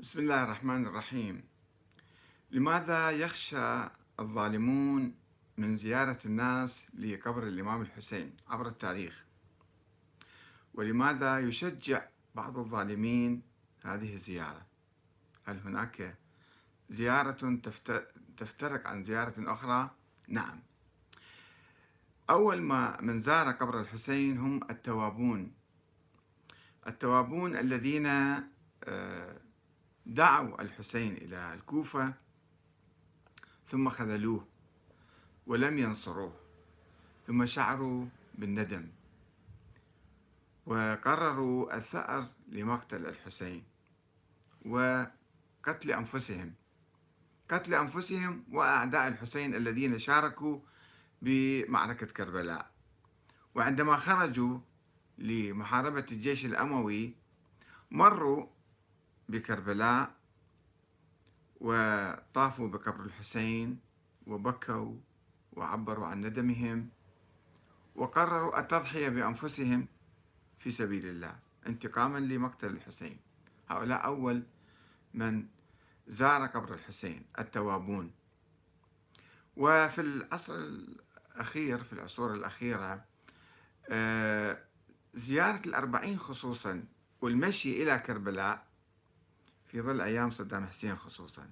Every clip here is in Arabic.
بسم الله الرحمن الرحيم. لماذا يخشى الظالمون من زيارة الناس لقبر الإمام الحسين عبر التاريخ؟ ولماذا يشجع بعض الظالمين هذه الزيارة؟ هل هناك زيارة تفترق عن زيارة أخرى؟ نعم. أول ما من زار قبر الحسين هم التوابون. التوابون الذين آه، دعوا الحسين إلى الكوفة ثم خذلوه ولم ينصروه ثم شعروا بالندم وقرروا الثأر لمقتل الحسين وقتل أنفسهم قتل أنفسهم وأعداء الحسين الذين شاركوا بمعركة كربلاء. وعندما خرجوا لمحاربة الجيش الأموي مروا بكربلاء وطافوا بقبر الحسين وبكوا وعبروا عن ندمهم وقرروا التضحية بأنفسهم في سبيل الله انتقاما لمقتل الحسين. هؤلاء أول من زار قبر الحسين التوابون. وفي العصر الأخير في العصور الأخيرة آه، زيارة الأربعين خصوصا والمشي إلى كربلاء في ظل أيام صدام حسين خصوصا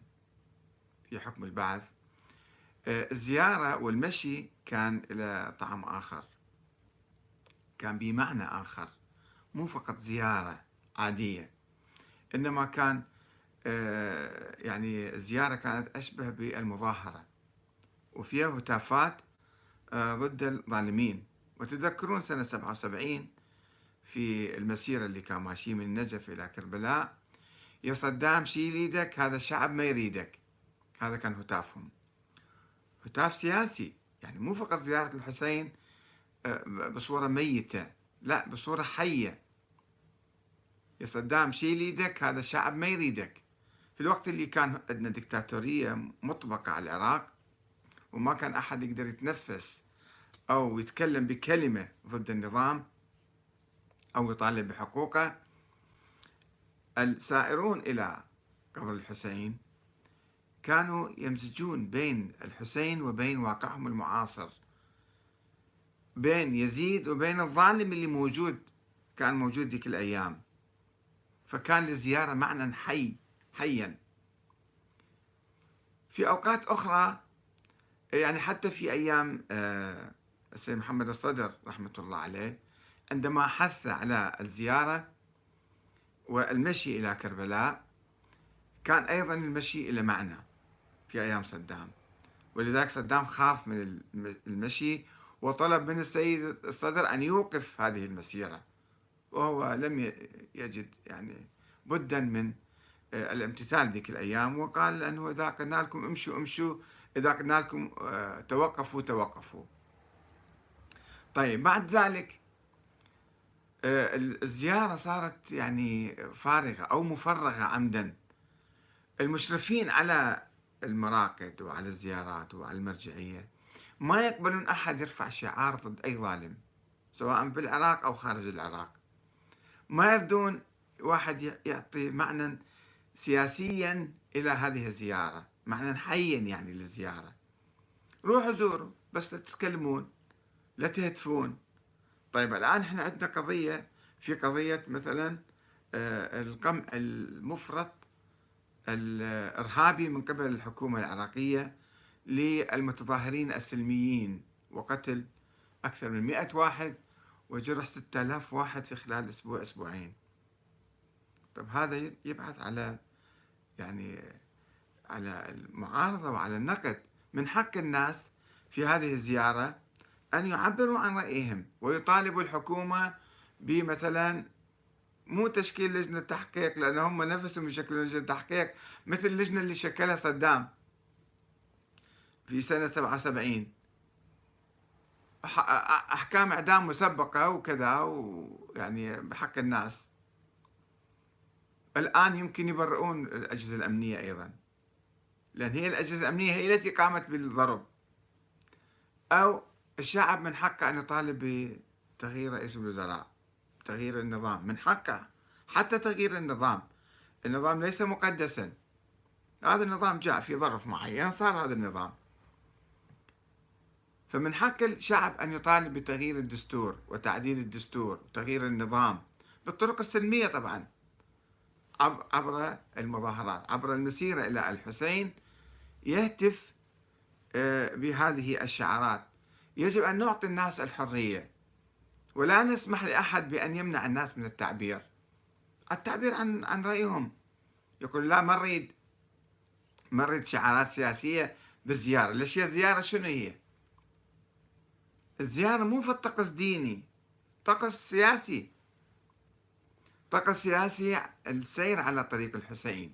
في حكم البعث آه، الزيارة والمشي كان إلى طعم آخر. كان بمعنى آخر مو فقط زيارة عادية إنما كان آه، يعني الزيارة كانت أشبه بالمظاهرة وفيها هتافات آه، ضد الظالمين. وتذكرون سنة 77 في المسيرة اللي كان ماشي من النجف إلى كربلاء يا صدام شيل إيدك هذا الشعب ما يريدك. هذا كان هتافهم. هتاف سياسي يعني مو فقط زيارة الحسين آه، بصورة ميتة لا بصورة حية. يا صدام شيل إيدك هذا الشعب ما يريدك. في الوقت اللي كان عندنا دكتاتورية مطبقة على العراق وما كان أحد يقدر يتنفس أو يتكلم بكلمة ضد النظام أو يطالب بحقوقه السائرون إلى قبر الحسين كانوا يمزجون بين الحسين وبين واقعهم المعاصر بين يزيد وبين الظالم اللي موجود كان موجود ذيك الأيام. فكان للزيارة معنى حي حيا. في أوقات أخرى يعني حتى في أيام آه، السيد محمد الصدر رحمة الله عليه عندما حث على الزيارة والمشي إلى كربلاء كان أيضا المشي إلى معنى في أيام صدام. ولذلك صدام خاف من المشي وطلب من السيد الصدر أن يوقف هذه المسيرة. وهو لم يجد يعني بدا من آه، الامتثال ذيك الأيام. وقال أنه إذا قلنا لكم امشوا امشوا. إذا قلنا لكم آه، توقفوا توقفوا. طيب بعد ذلك الزيارة صارت يعني فارغة أو مفرغة عمدا. المشرفين على المراقد وعلى الزيارات وعلى المرجعية ما يقبلون أحد يرفع شعار ضد أي ظالم سواء في العراق أو خارج العراق. ما يردون واحد يعطي معنى سياسيا إلى هذه الزيارة معنى حيا يعني للزيارة. روحوا زوروا بس لا تتكلمون لا تهتفون. طيب الآن إحنا عندنا قضية في قضية مثلا آه، القمع المفرط الإرهابي من قبل الحكومة العراقية للمتظاهرين السلميين وقتل أكثر من مئة واحد وجرح ستة آلاف واحد في خلال أسبوع أسبوعين. طب هذا يبحث على يعني على المعارضة وعلى النقد من حق الناس في هذه الزيارة أن يعبروا عن رأيهم ويطالبوا الحكومة بمثلا مو تشكيل لجنة تحقيق لأن هم نفسهم يشكلون لجنة تحقيق مثل اللجنة اللي شكلها صدام في سنة 77 أحكام إعدام مسبقة وكذا ويعني بحق الناس. الآن يمكن يبرئون الأجهزة الأمنية أيضا لأن هي الأجهزة الأمنية هي التي قامت بالضرب. أو الشعب من حقه أن يطالب بتغيير رئيس الوزراء تغيير النظام. من حقه حتى تغيير النظام. النظام ليس مقدسا. هذا النظام جاء في ظرف معين صار هذا النظام. فمن حق الشعب أن يطالب بتغيير الدستور وتعديل الدستور وتغيير النظام. بالطرق السلمية طبعا. عبر المظاهرات عبر المسيرة إلى الحسين يهتف آه، بهذه الشعارات. يجب أن نعطي الناس الحرية ولا نسمح لأحد بأن يمنع الناس من التعبير. التعبير عن عن رأيهم. يقول لا ما نريد ما نريد شعارات سياسية بالزيارة. ليش هي زيارة؟ شنو هي؟ الزيارة مو في الطقس ديني طقس سياسي. طقس سياسي السير على طريق الحسين.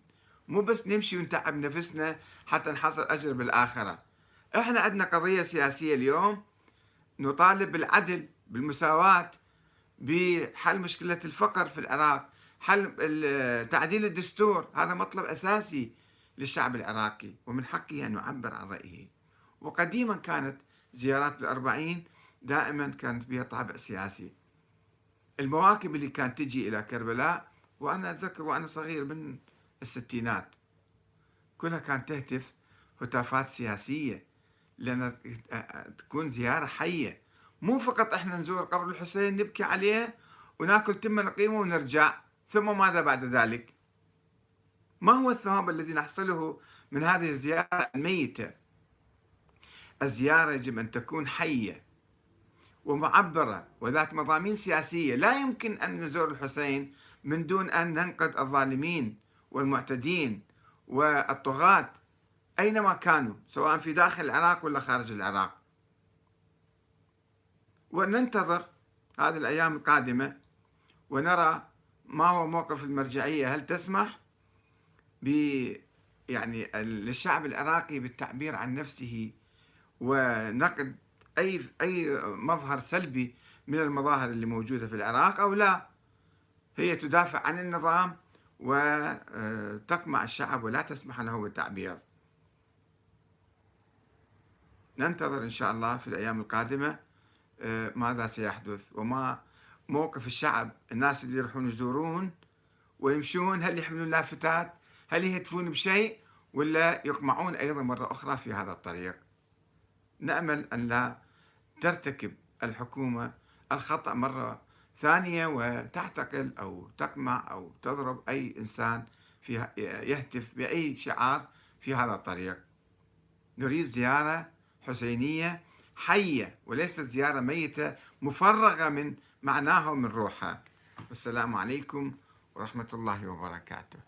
مو بس نمشي ونتعب نفسنا حتى نحصل أجر بالآخرة. إحنا عندنا قضية سياسية اليوم نطالب بالعدل بالمساواة بحل مشكلة الفقر في العراق حل تعديل الدستور. هذا مطلب أساسي للشعب العراقي ومن حقه أن يعبر عن رأيه. وقديما كانت زيارات الأربعين دائما كانت بها طابع سياسي. المواكب اللي كانت تجي إلى كربلاء وأنا أتذكر وأنا صغير من الستينات كلها كانت تهتف هتافات سياسية. لأن تكون زيارة حية. مو فقط إحنا نزور قبر الحسين نبكي عليه وناكل تمة نقيمة ونرجع ثم ماذا بعد ذلك؟ ما هو الثواب الذي نحصله من هذه الزيارة الميتة؟ الزيارة يجب أن تكون حية ومعبرة وذات مضامين سياسية. لا يمكن أن نزور الحسين من دون أن ننقذ الظالمين والمعتدين والطغاة. أينما كانوا؟ سواء في داخل العراق ولا خارج العراق. وننتظر هذه الأيام القادمة ونرى ما هو موقف المرجعية. هل تسمح ب يعني للشعب العراقي بالتعبير عن نفسه ونقد أي أي مظهر سلبي من المظاهر اللي موجودة في العراق أو لا؟ هي تدافع عن النظام وتقمع الشعب ولا تسمح له بالتعبير. ننتظر إن شاء الله في الأيام القادمة آه، ماذا سيحدث؟ وما موقف الشعب الناس اللي يروحون يزورون ويمشون هل يحملون لافتات؟ هل يهتفون بشيء؟ ولا يقمعون أيضا مرة أخرى في هذا الطريق؟ نأمل أن لا ترتكب الحكومة الخطأ مرة ثانية وتعتقل أو تقمع أو تضرب أي إنسان في يهتف بأي شعار في هذا الطريق. نريد زيارة حسينية حية وليست زيارة ميتة مفرغة من معناها ومن روحها. والسلام عليكم ورحمة الله وبركاته.